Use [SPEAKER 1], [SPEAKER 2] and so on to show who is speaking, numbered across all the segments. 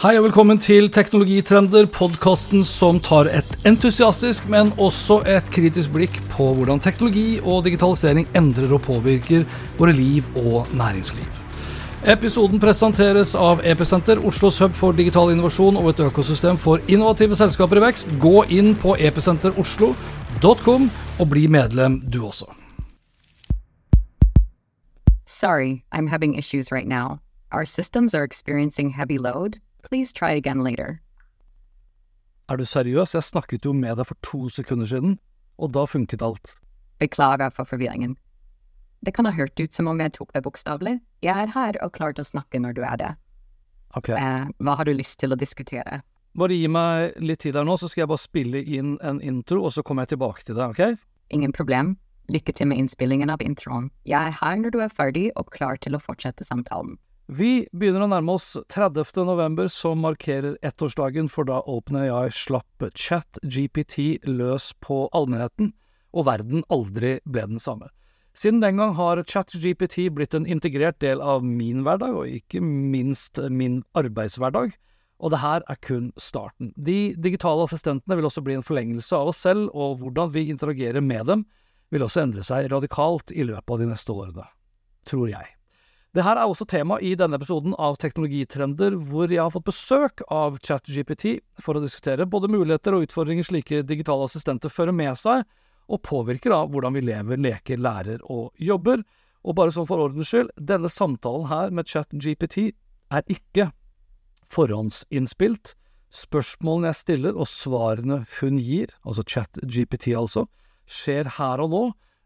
[SPEAKER 1] Hei og velkommen til Teknologitrender, podkasten som tar et entusiastisk, men også et kritisk blikk på hvordan teknologi og digitalisering endrer og påvirker våre liv og næringsliv. Episoden presenteres av Episenter, Oslos hub for digital innovasjon og et økosystem for innovative selskaper i vekst. Gå inn på episenteroslo.com og bli medlem du også.
[SPEAKER 2] Sorry, I'm having issues right now. Our systems are experiencing heavy load. Please try again later.
[SPEAKER 1] Er du seriøs? Jeg snakket jo med deg for to sekunder siden, og da funket alt.
[SPEAKER 2] Beklager for forvirringen. Det kan ha hørt ut som om jeg tok det bokstavelig. Jeg er her og klar til å snakke når du er det.
[SPEAKER 1] Ok,
[SPEAKER 2] Eh, hva har du lyst til å diskutere?
[SPEAKER 1] Bare gi meg litt tid her nå, så skal jeg bare spille inn en intro, og så kommer jeg tilbake til deg, ok?
[SPEAKER 2] Ingen problem. Lykke til med innspillingen av introen. Jeg er her når du er ferdig og klar til å fortsette samtalen.
[SPEAKER 1] Vi begynner å nærme oss 30. november, som markerer ettårsdagen for da OpenAI slapp ChatGPT løs på allmennheten, og verden aldri ble den samme. Siden den gang har ChatGPT blitt en integrert del av min hverdag, og ikke minst min arbeidshverdag, og det her er kun starten. De digitale assistentene vil også bli en forlengelse av oss selv, og hvordan vi interagerer med dem vil også endre seg radikalt i løpet av de neste årene. Tror jeg. Det her er også tema i denne episoden av Teknologitrender, hvor jeg har fått besøk av ChatGPT for å diskutere både muligheter og utfordringer slike digitale assistenter fører med seg, og påvirker av hvordan vi lever, leker, lærer og jobber. Og bare sånn for ordens skyld, denne samtalen her med ChatGPT er ikke forhåndsinnspilt. Spørsmålene jeg stiller og svarene hun gir, altså ChatGPT altså, skjer her og nå,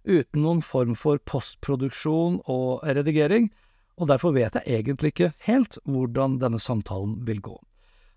[SPEAKER 1] uten noen form for postproduksjon og redigering, og derfor vet jeg egentlig ikke helt hvordan denne samtalen vil gå.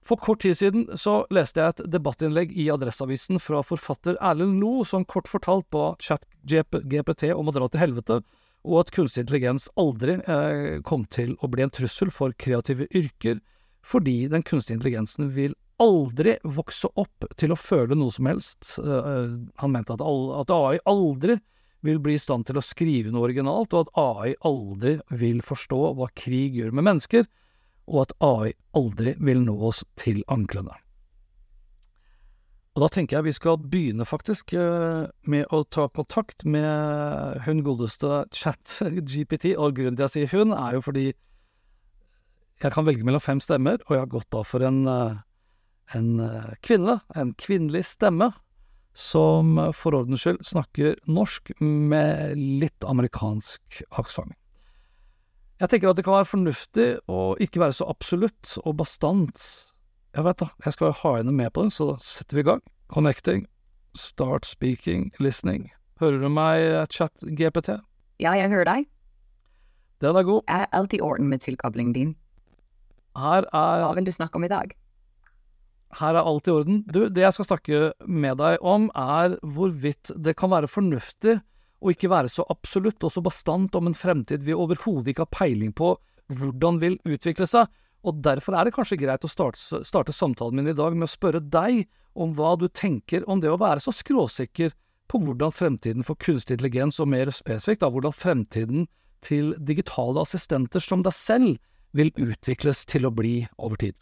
[SPEAKER 1] For kort tid siden så leste jeg et debattinnlegg i Adresseavisen fra forfatter Erlend Lo, som kort fortalt ba ChatGPT om å dra til helvete, og at kunstig intelligens aldri eh, kom til å bli en trussel for kreative yrker, fordi den kunstige intelligensen vil aldri vokse opp til å føle noe som helst. Eh, han mente at, at AI aldri vil bli i stand til å skrive noe originalt, og at AI aldri vil forstå hva krig gjør med mennesker, og at AI aldri vil nå oss til anklene. Og da tenker jeg vi skal begynne faktisk eh, med å ta kontakt med hun godeste chat-GPT, og grunnen til jeg sier hun, er jo fordi jeg kan velge mellom fem stemmer, og jeg har gått da for en, eh, en eh, kvinne, en kvinnelig stemme, som eh, for ordens skyld snakker norsk med litt amerikansk aksent. Jeg tenker at det kan være fornuftig å ikke være så absolutt og bastant. Jeg vet da, jeg skal ha henne med på det, så da setter vi i gang. Connecting, start speaking, listening. Hører du meg, chat GPT?
[SPEAKER 2] Ja, jeg hører deg.
[SPEAKER 1] Den er god.
[SPEAKER 2] Jeg er alltid i orden med tilkoblingen din.
[SPEAKER 1] Her er
[SPEAKER 2] Hva vil du snakke om i dag?
[SPEAKER 1] Her er alt i orden. Du, det jeg skal snakke med deg om, er hvorvidt det kan være fornuftig å ikke være så absolutt og så bastant om en fremtid vi overhodet ikke har peiling på hvordan vil utvikle seg. Og derfor er det kanskje greit å starte, starte samtalen min i dag med å spørre deg om hva du tenker om det å være så skråsikker på hvordan fremtiden for kunstig intelligens, og mer spesifikt da, hvordan fremtiden til digitale assistenter som deg selv vil utvikles til å bli over tid.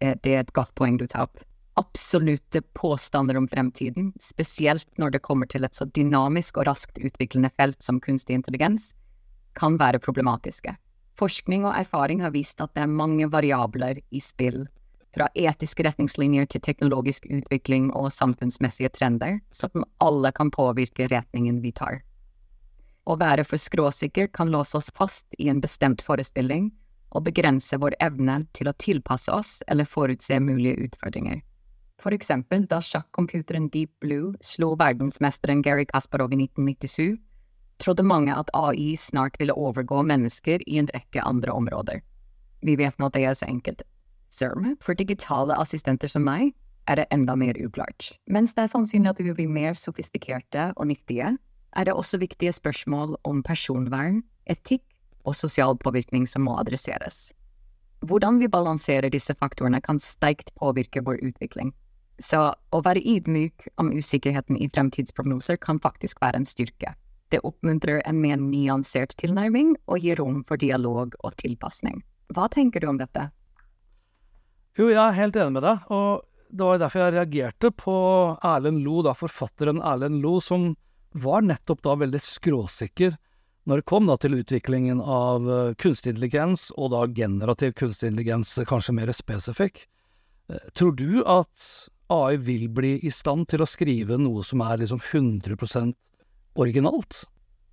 [SPEAKER 2] Eh, Det er et godt poeng du tar opp. Absolutte påstander om fremtiden, spesielt når det kommer til et så dynamisk og raskt utviklende felt som kunstig intelligens, kan være problematiske. Forskning og erfaring har vist at det er mange variabler i spill, fra etiske retningslinjer til teknologisk utvikling og samfunnsmessige trender, som alle kan påvirke retningen vi tar. Å være for skråsikker kan låse oss fast i en bestemt forestilling og begrense vår evne til å tilpasse oss eller forutse mulige utfordringer. For eksempel da sjakkomputeren Deep Blue slo verdensmesteren Gary Kasparov i 1997, trodde mange at AI snart ville overgå mennesker i en rekke andre områder. Vi vet nå at det er så enkelt. SERM, for digitale assistenter som meg, er det enda mer uklart. Mens det er sannsynlig at vi vil bli mer sofistikerte og nyttige, er det også viktige spørsmål om personvern, etikk og sosial påvirkning som må adresseres. Hvordan vi balanserer disse faktorene kan sterkt påvirke vår utvikling. Så å være ydmyk om usikkerheten i fremtidsprognoser kan faktisk være en styrke. Det oppmuntrer en mer nyansert tilnærming og gir rom for dialog og tilpasning. Hva tenker du om dette?
[SPEAKER 1] Jo, jeg er helt enig med deg, og det var derfor jeg reagerte på Erlend Lo, da, forfatteren Erlend Lo, som var nettopp da veldig skråsikker når det kom da til utviklingen av uh, kunstig intelligens, og da generativ kunstig intelligens kanskje mer spesifikk. Uh, tror du at AI vil bli i stand til å skrive noe som er liksom 100% originalt?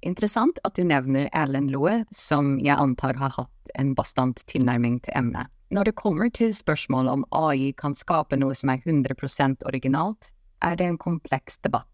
[SPEAKER 2] Interessant at du nevner Erlend Loe, som jeg antar har hatt en bastant tilnærming til emnet. Når det kommer til spørsmålet om AI kan skape noe som er 100% originalt, er det en kompleks debatt.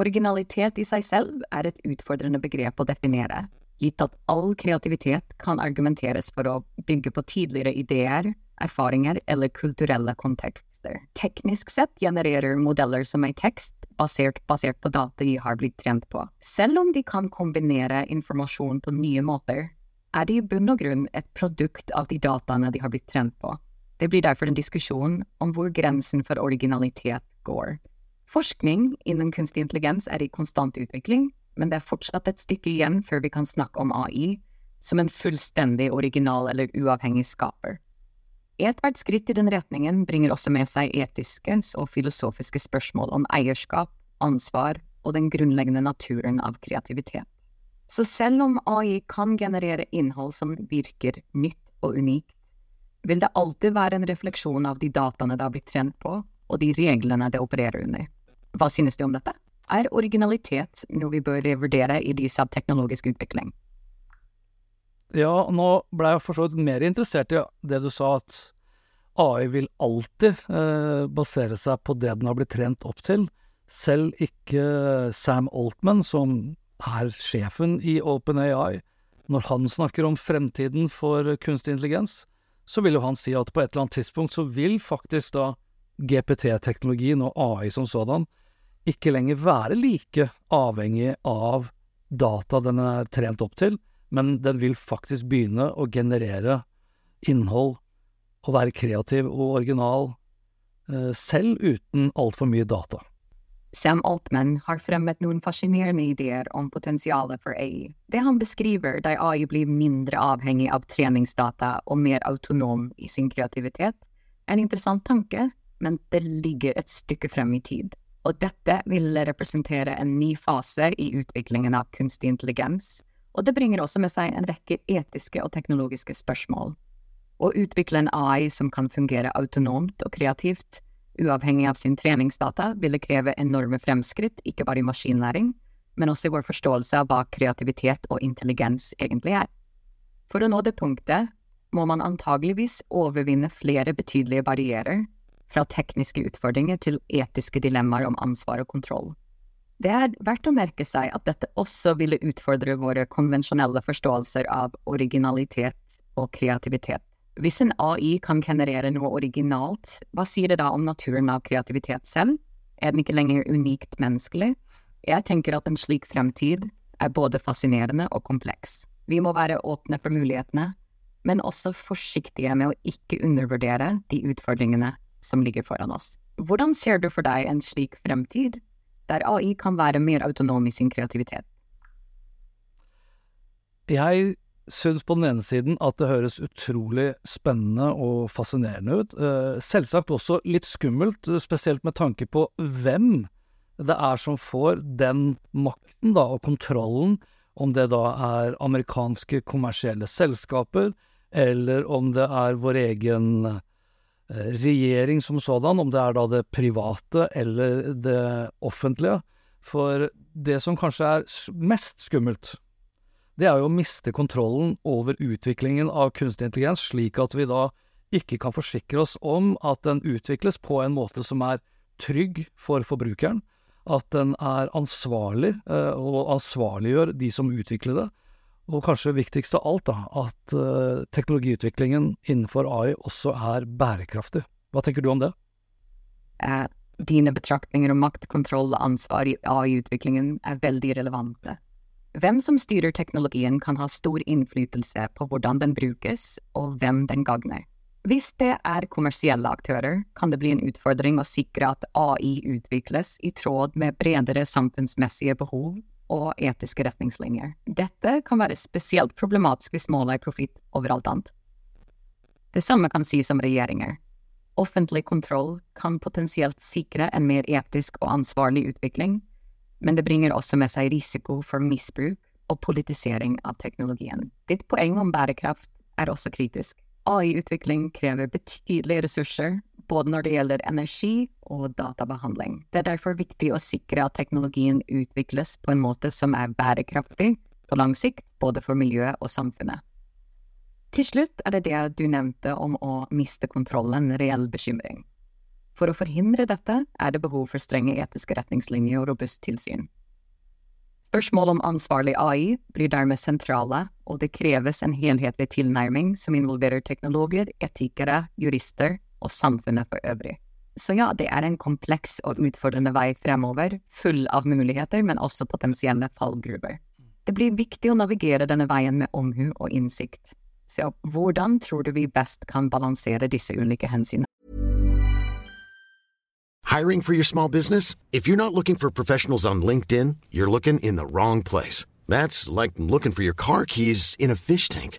[SPEAKER 2] Originalitet i seg selv er et utfordrende begrep å definere, gitt at all kreativitet kan argumenteres for å bygge på tidligere ideer, erfaringer eller kulturelle kontekster. Teknisk sett genererer modeller som en tekst, basert, basert på data de har blitt trent på. Selv om de kan kombinere informasjon på nye måter, er de i bunn og grunn et produkt av de dataene de har blitt trent på. Det blir derfor en diskusjon om hvor grensen for originalitet går. Forskning innen kunstig intelligens er i konstant utvikling, men det er fortsatt et stykke igjen før vi kan snakke om AI som en fullstendig original eller uavhengig skaper. Ethvert skritt i den retningen bringer også med seg etiske og filosofiske spørsmål om eierskap, ansvar og den grunnleggende naturen av kreativitet. Så selv om AI kan generere innhold som virker nytt og unikt, vil det alltid være en refleksjon av de dataene det har blitt trent på, og de reglene det opererer under. Hva synes du om dette? Er originalitet noe vi bør vurdere i lys av teknologisk utvikling?
[SPEAKER 1] Ja, nå ble jeg for så vidt mer interessert i det du sa, at AI vil alltid eh, basere seg på det den har blitt trent opp til. Selv ikke Sam Altman, som er sjefen i OpenAI, når han snakker om fremtiden for kunstig intelligens, så vil jo han si at på et eller annet tidspunkt så vil faktisk da GPT-teknologien og AI som sådan ikke lenger være like avhengig av data den er trent opp til, men den vil faktisk begynne å generere innhold og være kreativ og original eh, selv uten altfor mye data.
[SPEAKER 2] Sam Altman har fremmet noen fascinerende ideer om potensialet for AI. Det han beskriver der AI blir mindre avhengig av treningsdata og mer autonom i sin kreativitet, er en interessant tanke, men det ligger et stykke frem i tid og dette vil representere en ny fase i utviklingen av kunstig intelligens, og det bringer også med seg en rekke etiske og teknologiske spørsmål. Å utvikle en AI som kan fungere autonomt og kreativt, uavhengig av sin treningsdata, ville kreve enorme fremskritt, ikke bare i maskinlæring, men også i vår forståelse av hva kreativitet og intelligens egentlig er. For å nå det punktet må man antageligvis overvinne flere betydelige barrierer fra tekniske utfordringer til etiske dilemmaer om ansvar og kontroll. Det er verdt å merke seg at dette også ville utfordre våre konvensjonelle forståelser av originalitet og kreativitet. Hvis en AI kan generere noe originalt, hva sier det da om naturen av kreativitet selv? Er den ikke lenger unikt menneskelig? Jeg tenker at en slik fremtid er både fascinerende og kompleks. Vi må være åpne for mulighetene, men også forsiktige med å ikke undervurdere de utfordringene som ligger foran oss. Hvordan ser du for deg en slik fremtid, der AI kan være mer autonom i sin kreativitet?
[SPEAKER 1] Jeg syns på den ene siden at det høres utrolig spennende og fascinerende ut. Eh, selvsagt også litt skummelt, spesielt med tanke på hvem det er som får den makten da, og kontrollen, om det da er amerikanske kommersielle selskaper, eller om det er vår egen Eh, regjering som sådan, om det er da det private eller det offentlige. For det som kanskje er mest skummelt, det er jo å miste kontrollen over utviklingen av kunstig intelligens, slik at vi da ikke kan forsikre oss om at den utvikles på en måte som er trygg for forbrukeren, at den er ansvarlig, uh, og ansvarliggjør de som utvikler det. Og kanskje viktigst av alt, da, at uh, teknologiutviklingen innenfor AI også er bærekraftig. Hva tenker du om det?
[SPEAKER 2] Uh, dine betraktninger om makt, kontroll og ansvar i AI-utviklingen er veldig relevante. Hvem som styrer teknologien kan ha stor innflytelse på hvordan den brukes, og hvem den gagner. Hvis det er kommersielle aktører, kan det bli en utfordring å sikre at AI utvikles i tråd med bredere samfunnsmessige behov og etiske retningslinjer. Dette kan være spesielt problematisk hvis målet er profitt overalt annet. Det samme kan sies om regjeringer. Offentlig kontroll kan potensielt sikre en mer etisk og ansvarlig utvikling, men det bringer også med seg risiko for misbruk og politisering av teknologien. Ditt poeng om bærekraft er også kritisk. AI-utvikling krever betydelige ressurser, både når det gjelder energi og databehandling. Det er derfor viktig å sikre at teknologien utvikles på en måte som er bærekraftig på lang sikt, både for miljøet og samfunnet. Til slutt er det det du nevnte om å miste kontrollen, en reell bekymring. For å forhindre dette er det behov for strenge etiske retningslinjer og robust tilsyn. Spørsmål om ansvarlig AI blir dermed sentrale, og det kreves en helhetlig tilnærming som involverer teknologer, etikere, jurister og samfunnet for øvrig. Så ja, det er en kompleks og utfordrende vei fremover, full av muligheter, men også potensielle fallgruver. Det blir viktig å navigere denne veien med omhu og innsikt. Så hvordan tror du vi best kan balansere disse ulike hensynene?
[SPEAKER 3] Hiring for your small business? If you're not looking for professionals on LinkedIn, you're looking in the wrong place. That's like looking for your car keys in a fish tank.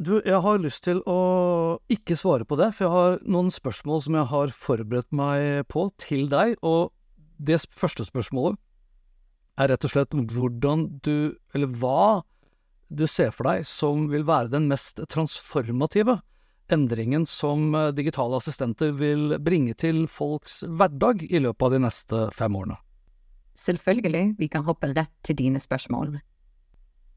[SPEAKER 1] Du, jeg har lyst til å ikke svare på det, for jeg har noen spørsmål som jeg har forberedt meg på til deg, og det første spørsmålet er rett og slett hvordan du, eller hva du ser for deg som vil være den mest transformative endringen som eh, digitale assistenter vil bringe til folks hverdag i løpet av de neste fem årene.
[SPEAKER 2] Selvfølgelig, vi kan hoppe rett til dine spørsmål.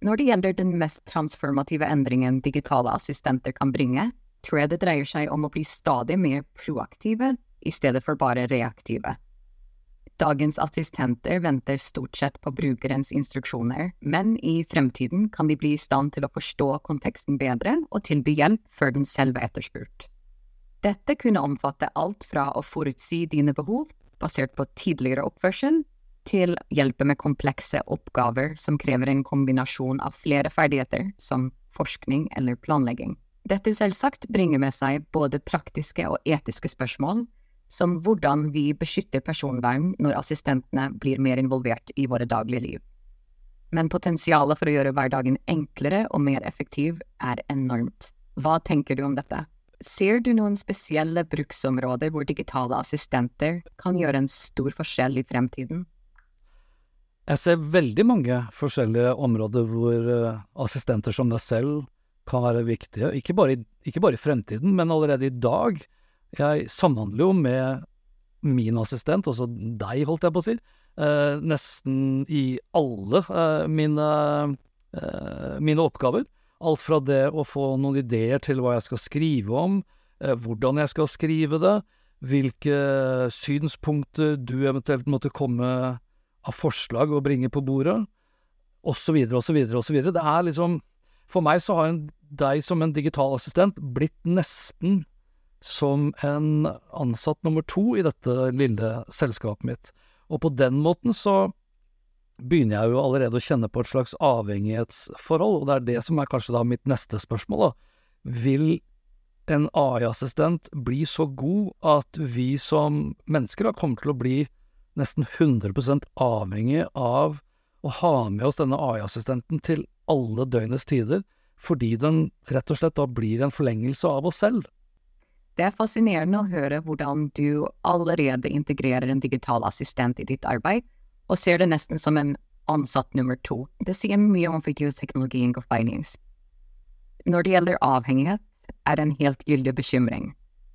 [SPEAKER 2] Når det gjelder den mest transformative endringen digitale assistenter kan bringe, tror jeg det dreier seg om å bli stadig mer proaktive i stedet for bare reaktive. Dagens assistenter venter stort sett på brukerens instruksjoner, men i fremtiden kan de bli i stand til å forstå konteksten bedre og tilby hjelp før den selv er etterspurt. Dette kunne omfatte alt fra å forutsi dine behov, basert på tidligere oppførsel, til hjelpe med komplekse oppgaver som krever en kombinasjon av flere ferdigheter, som forskning eller planlegging. Dette selvsagt bringer med seg både praktiske og etiske spørsmål, som hvordan vi beskytter personvern når assistentene blir mer involvert i våre daglige liv. Men potensialet for å gjøre hverdagen enklere og mer effektiv er enormt. Hva tenker du om dette? Ser du noen spesielle bruksområder hvor digitale assistenter kan gjøre en stor forskjell i fremtiden?
[SPEAKER 1] Jeg ser veldig mange forskjellige områder hvor uh, assistenter som deg selv kan være viktige, ikke bare, i, ikke bare, i, fremtiden, men allerede i dag. Jeg samhandler jo med min assistent, altså deg, holdt jeg på å si, eh, nesten i alle eh, mine, mine, oppgaver. Alt fra det å få noen ideer til hva jeg skal skrive om, hvordan jeg skal skrive det, hvilke synspunkter du eventuelt måtte komme med av forslag å bringe på bordet, osv., osv., osv. Det er liksom For meg så har en, deg som en digital assistent blitt nesten som en ansatt nummer to i dette lille selskapet mitt. Og på den måten så begynner jeg jo allerede å kjenne på et slags avhengighetsforhold, og det er det som er kanskje da mitt neste spørsmål, da. Vil en AI-assistent bli så god at vi som mennesker da kommer til å bli nesten 100% avhengig av å ha med oss denne AI-assistenten til alle døgnets tider, fordi den rett og slett da blir en forlengelse av oss selv.
[SPEAKER 2] Det er fascinerende å høre hvordan du allerede integrerer en digital assistent i ditt arbeid, og ser det nesten som en ansatt nummer to. Det sier mye om teknologien og finance. Når det gjelder avhengighet, er det en helt gyldig bekymring.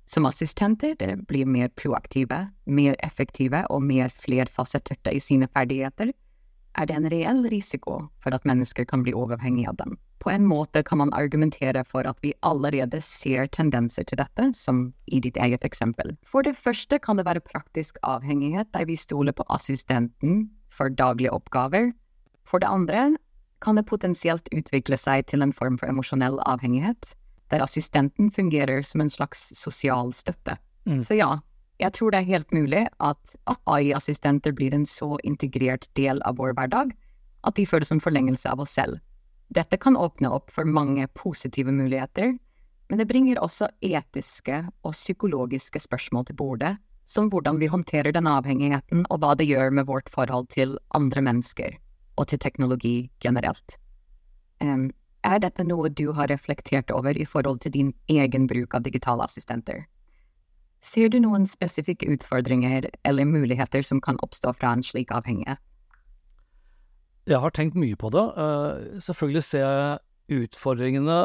[SPEAKER 2] Som assistenter blir mer proaktive, mer effektive og mer flerfasetterte i sine ferdigheter, er det en reell risiko for at mennesker kan bli overhengige av dem. På en måte kan man argumentere for at vi allerede ser tendenser til dette, som i ditt eget eksempel. For det første kan det være praktisk avhengighet der vi stoler på assistenten for daglige oppgaver. For det andre kan det potensielt utvikle seg til en form for emosjonell avhengighet, der assistenten fungerer som en slags sosial støtte. Mm. Så ja, jeg tror det er helt mulig at AI-assistenter blir en så integrert del av vår hverdag at de føles som forlengelse av oss selv. Dette kan åpne opp for mange positive muligheter, men det bringer også etiske og psykologiske spørsmål til bordet, som hvordan vi håndterer den avhengigheten og hva det gjør med vårt forhold til andre mennesker og til teknologi generelt. Um, er dette noe du har reflektert over i forhold til din egen bruk av digitale assistenter? Ser du noen spesifikke utfordringer eller muligheter som kan oppstå fra en slik avhengighet?
[SPEAKER 1] Jeg har tenkt mye på det. Uh, selvfølgelig ser jeg utfordringene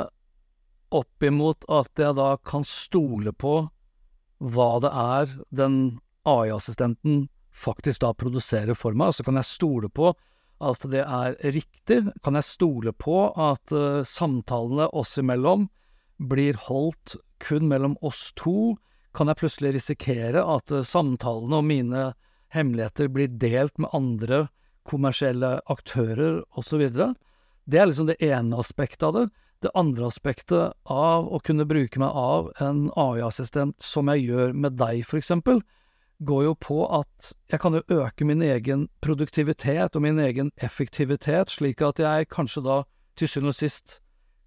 [SPEAKER 1] opp imot at jeg da kan stole på hva det er den AI-assistenten faktisk da produserer for meg. Så kan jeg stole på at det er riktig. Kan jeg stole på at uh, samtalene oss imellom blir holdt kun mellom oss to? Kan jeg plutselig risikere at uh, samtalene og mine hemmeligheter blir delt med andre kommersielle aktører osv. Det er liksom det ene aspektet av det. Det andre aspektet av å kunne bruke meg av en AI-assistent som jeg gjør med deg, for eksempel, går jo på at jeg kan jo øke min egen produktivitet og min egen effektivitet, slik at jeg kanskje da til syvende og sist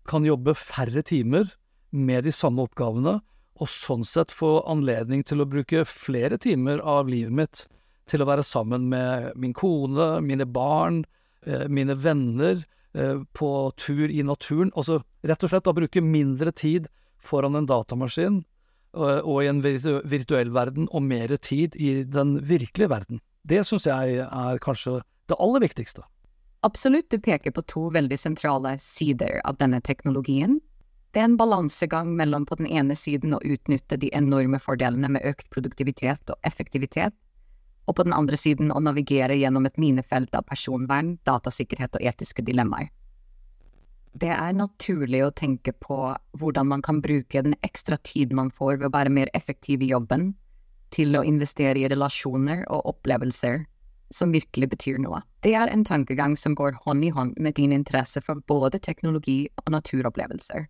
[SPEAKER 1] kan jobbe færre timer med de samme oppgavene, og sånn sett få anledning til å bruke flere timer av livet mitt til å være sammen med min kone, mine barn, eh, mine venner, eh, på tur i naturen. Altså rett og slett å bruke mindre tid foran en datamaskin og i en virtuell verden, og mer tid i den virkelige verden. Det syns jeg er kanskje det aller viktigste.
[SPEAKER 2] Absolutt, du peker på to veldig sentrale sider av denne teknologien. Det er en balansegang mellom på den ene siden å utnytte de enorme fordelene med økt produktivitet og effektivitet, og på den andre siden å navigere gjennom et minefelt av personvern, datasikkerhet og etiske dilemmaer. Det er naturlig å tenke på hvordan man kan bruke den ekstra tid man får ved å være mer effektiv i jobben, til å investere i relasjoner og opplevelser som virkelig betyr noe. Det er en tankegang som går hånd i hånd med din interesse for både teknologi og naturopplevelser.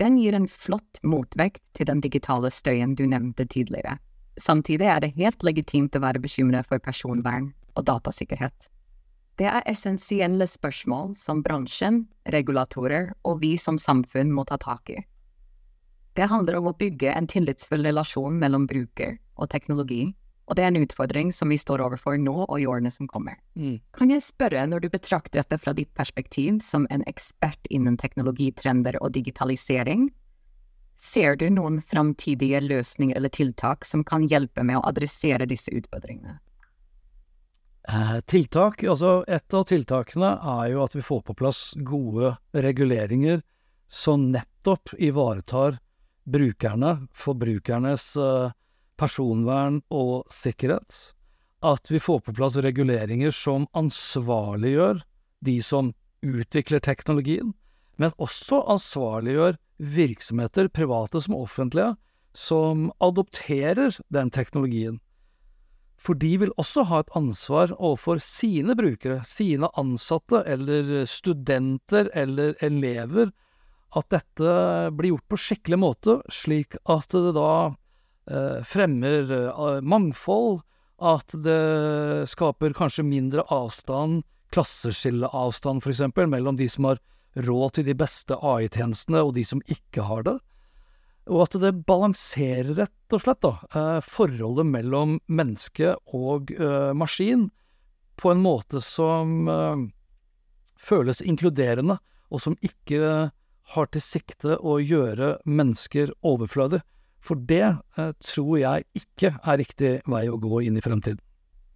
[SPEAKER 2] Den gir en flott motvekt til den digitale støyen du nevnte tidligere. Samtidig er det helt legitimt å være bekymret for personvern og datasikkerhet. Det er essensielle spørsmål som bransjen, regulatorer og vi som samfunn må ta tak i. Det handler om å bygge en tillitsfull relasjon mellom bruker og teknologi, og det er en utfordring som vi står overfor nå og i årene som kommer. Mm. Kan jeg spørre, når du betrakter dette fra ditt perspektiv som en ekspert innen teknologitrender og digitalisering, Ser du noen framtidige løsninger eller tiltak som kan hjelpe med å adressere disse utfordringene?
[SPEAKER 1] Eh, tiltak? Altså, et av tiltakene er jo at vi får på plass gode reguleringer som nettopp ivaretar brukerne, forbrukernes eh, personvern og sikkerhet. At vi får på plass reguleringer som ansvarliggjør de som utvikler teknologien, men også ansvarliggjør virksomheter, private som offentlige, som adopterer den teknologien. For de vil også ha et ansvar overfor sine brukere, sine ansatte eller studenter eller elever, at dette blir gjort på skikkelig måte, slik at det da eh, fremmer eh, mangfold, at det skaper kanskje mindre avstand, klasseskilleavstand f.eks., mellom de som har råd til de beste AI-tjenestene og de som ikke har det. Og at det balanserer, rett og slett, da, eh, forholdet mellom menneske og uh, maskin på en måte som uh, føles inkluderende, og som ikke har til sikte å gjøre mennesker overflødig. For det tror jeg ikke er riktig vei å gå inn i fremtiden.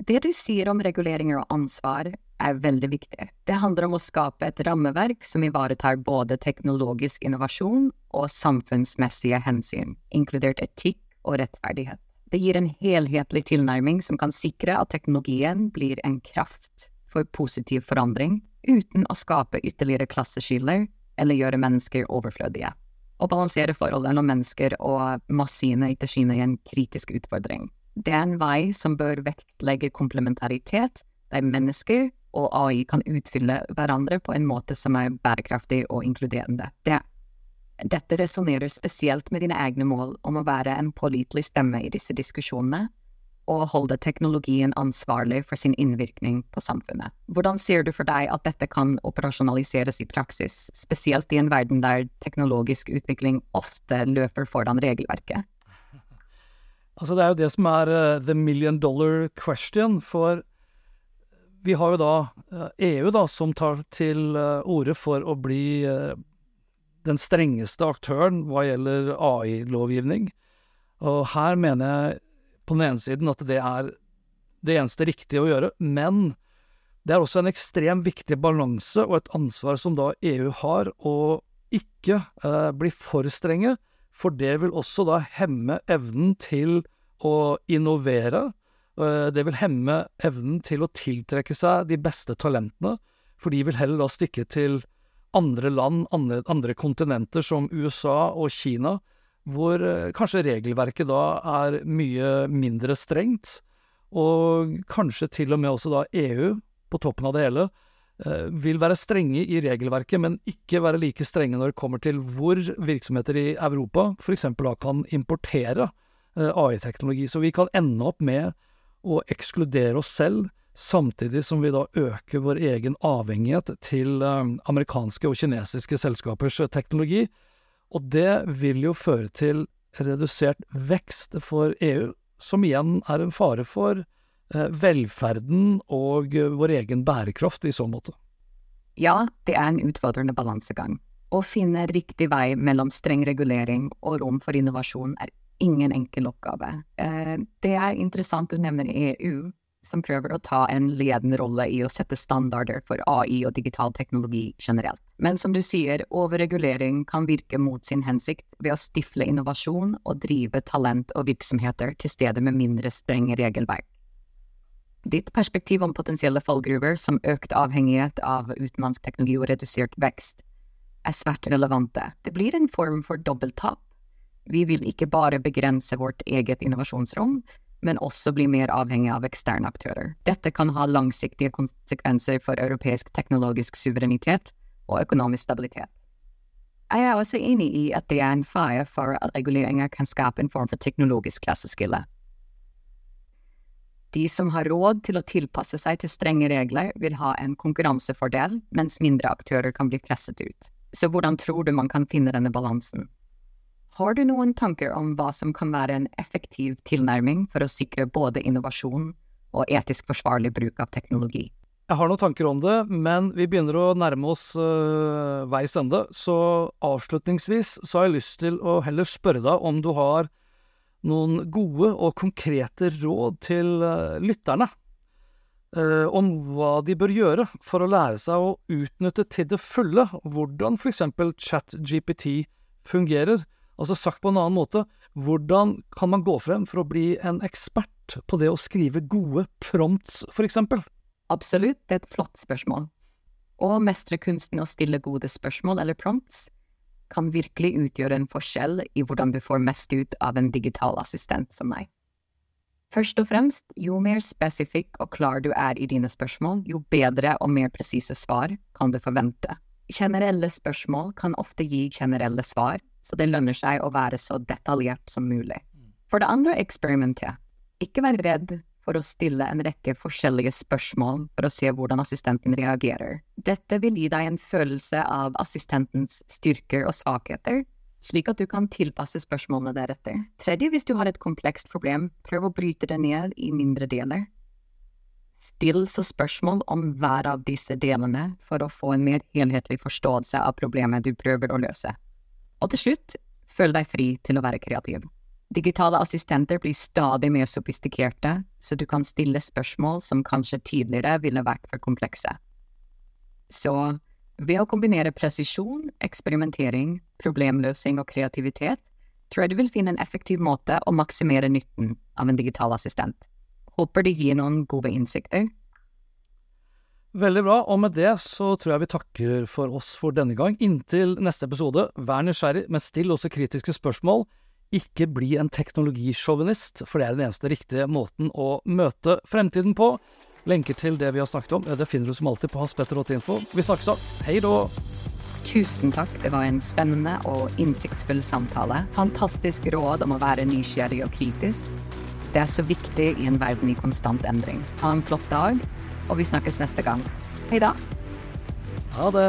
[SPEAKER 2] Det du sier om reguleringer og ansvar, er veldig viktig. Det handler om å skape et rammeverk som ivaretar både teknologisk innovasjon og samfunnsmessige hensyn, inkludert etikk og rettferdighet. Det gir en helhetlig tilnærming som kan sikre at teknologien blir en kraft for positiv forandring, uten å skape ytterligere klasseskiller eller gjøre mennesker overflødige. Å balansere forholdet mellom mennesker og maskiner etter Kina er en kritisk utfordring. Det er en vei som bør vektlegge komplementaritet, der mennesker og AI kan utfylle hverandre på en måte som er bærekraftig og inkluderende. Det. Dette resonnerer spesielt med dine egne mål om å være en pålitelig stemme i disse diskusjonene, og holde teknologien ansvarlig for sin innvirkning på samfunnet. Hvordan ser du for deg at dette kan operasjonaliseres i praksis, spesielt i en verden der teknologisk utvikling ofte løper foran regelverket?
[SPEAKER 1] Altså, det er jo det som er uh, the million dollar question, for vi har jo da EU, da, som tar til uh, orde for å bli den strengeste aktøren hva gjelder AI-lovgivning. Og her mener jeg på den ene siden at det er det eneste riktige å gjøre, men det er også en ekstremt viktig balanse og et ansvar som da EU har, å ikke bli for strenge for det vil også da hemme evnen til å innovere. Eh, det vil hemme evnen til å tiltrekke seg de beste talentene, for de vil heller da stikke til andre land, andre, andre kontinenter som USA og Kina, hvor eh, kanskje regelverket da er mye mindre strengt, og kanskje til og med også da EU, på toppen av det hele, Eh, vil være strenge i regelverket, men ikke være like strenge når det kommer til hvor virksomheter i Europa f.eks. da kan importere AI-teknologi. Så vi kan ende opp med å ekskludere oss selv, samtidig som vi da øker vår egen avhengighet til eh, amerikanske og kinesiske selskapers teknologi. Og det vil jo føre til redusert vekst for EU, som igjen er en fare for Eh, velferden og eh, vår egen bærekraft i så måte.
[SPEAKER 2] Ja, det er en utfordrende balansegang. Å finne riktig vei mellom streng regulering og rom for innovasjon er ingen enkel oppgave. Eh, det er interessant du nevner EU, som prøver å ta en ledende rolle i å sette standarder for AI og digital teknologi generelt. Men som du sier, overregulering kan virke mot sin hensikt ved å stifle innovasjon og drive talent og virksomheter til stede med mindre strenge regelverk. Ditt perspektiv om potensielle fallgruver som økt avhengighet av utenlandsk teknologi og redusert vekst, er svært relevante. Det blir en form for dobbelttap. Vi vil ikke bare begrense vårt eget innovasjonsrom, men også bli mer avhengig av eksterne aktører. Dette kan ha langsiktige konsekvenser for europeisk teknologisk suverenitet og økonomisk stabilitet. Jeg er også enig i at det er en fare for at reguleringer kan skape en form for teknologisk klasseskille. De som har råd til å tilpasse seg til strenge regler, vil ha en konkurransefordel, mens mindre aktører kan bli presset ut. Så hvordan tror du man kan finne denne balansen? Har du noen tanker om hva som kan være en effektiv tilnærming for å sikre både innovasjon og etisk forsvarlig bruk av teknologi?
[SPEAKER 1] Jeg har noen tanker om det, men vi begynner å nærme oss øh, veis ende. Så avslutningsvis så har jeg lyst til å heller spørre deg om du har noen gode og konkrete råd til øh, lytterne øh, om hva de bør gjøre for å lære seg å utnytte til det fulle hvordan eksempel ChatGPT fungerer. Altså sagt på en annen måte, hvordan kan man gå frem for å bli en ekspert på det å skrive gode prompts, for eksempel?
[SPEAKER 2] Absolutt, det er et flott spørsmål. Å mestre kunsten å stille gode spørsmål eller prompts kan virkelig utgjøre en forskjell i hvordan du får mest ut av en digital assistent som meg. Først og fremst, jo mer spesifikk og klar du er i dine spørsmål, jo bedre og mer presise svar kan du forvente. Generelle spørsmål kan ofte gi generelle svar, så det lønner seg å være så detaljert som mulig. For det andre, eksperimenter. Ikke vær redd for å stille en rekke forskjellige spørsmål for å se hvordan assistenten reagerer. Dette vil gi deg en følelse av assistentens styrker og svakheter, slik at du kan tilpasse spørsmålene deretter. Tredje, hvis du har et komplekst problem, prøv å bryte det ned i mindre deler. Still så spørsmål om hver av disse delene for å få en mer helhetlig forståelse av problemet du prøver å løse. Og til slutt, føl deg fri til å være kreativ. Digitale assistenter blir stadig mer sofistikerte, så du kan stille spørsmål som kanskje tidligere ville vært for komplekse. Så ved å kombinere presisjon, eksperimentering, problemløsning og kreativitet, tror jeg du vil finne en effektiv måte å maksimere nytten av en digital assistent. Håper det gir noen gode innsikter.
[SPEAKER 1] Veldig bra, og med det så tror jeg vi takker for oss for denne gang. Inntil neste episode, vær nysgjerrig, men still også kritiske spørsmål. Ikke bli en teknologisjåvinist, for det er den eneste riktige måten å møte fremtiden på. Lenker til det vi har snakket om, det finner du som alltid på haspetter.info. Vi snakkes da. Hei da!
[SPEAKER 2] Tusen takk, det var en spennende og innsiktsfull samtale. Fantastisk råd om å være nysgjerrig og kritisk. Det er så viktig i en verden i konstant endring. Ha en flott dag, og vi snakkes neste gang. Hei da!
[SPEAKER 1] Ha det!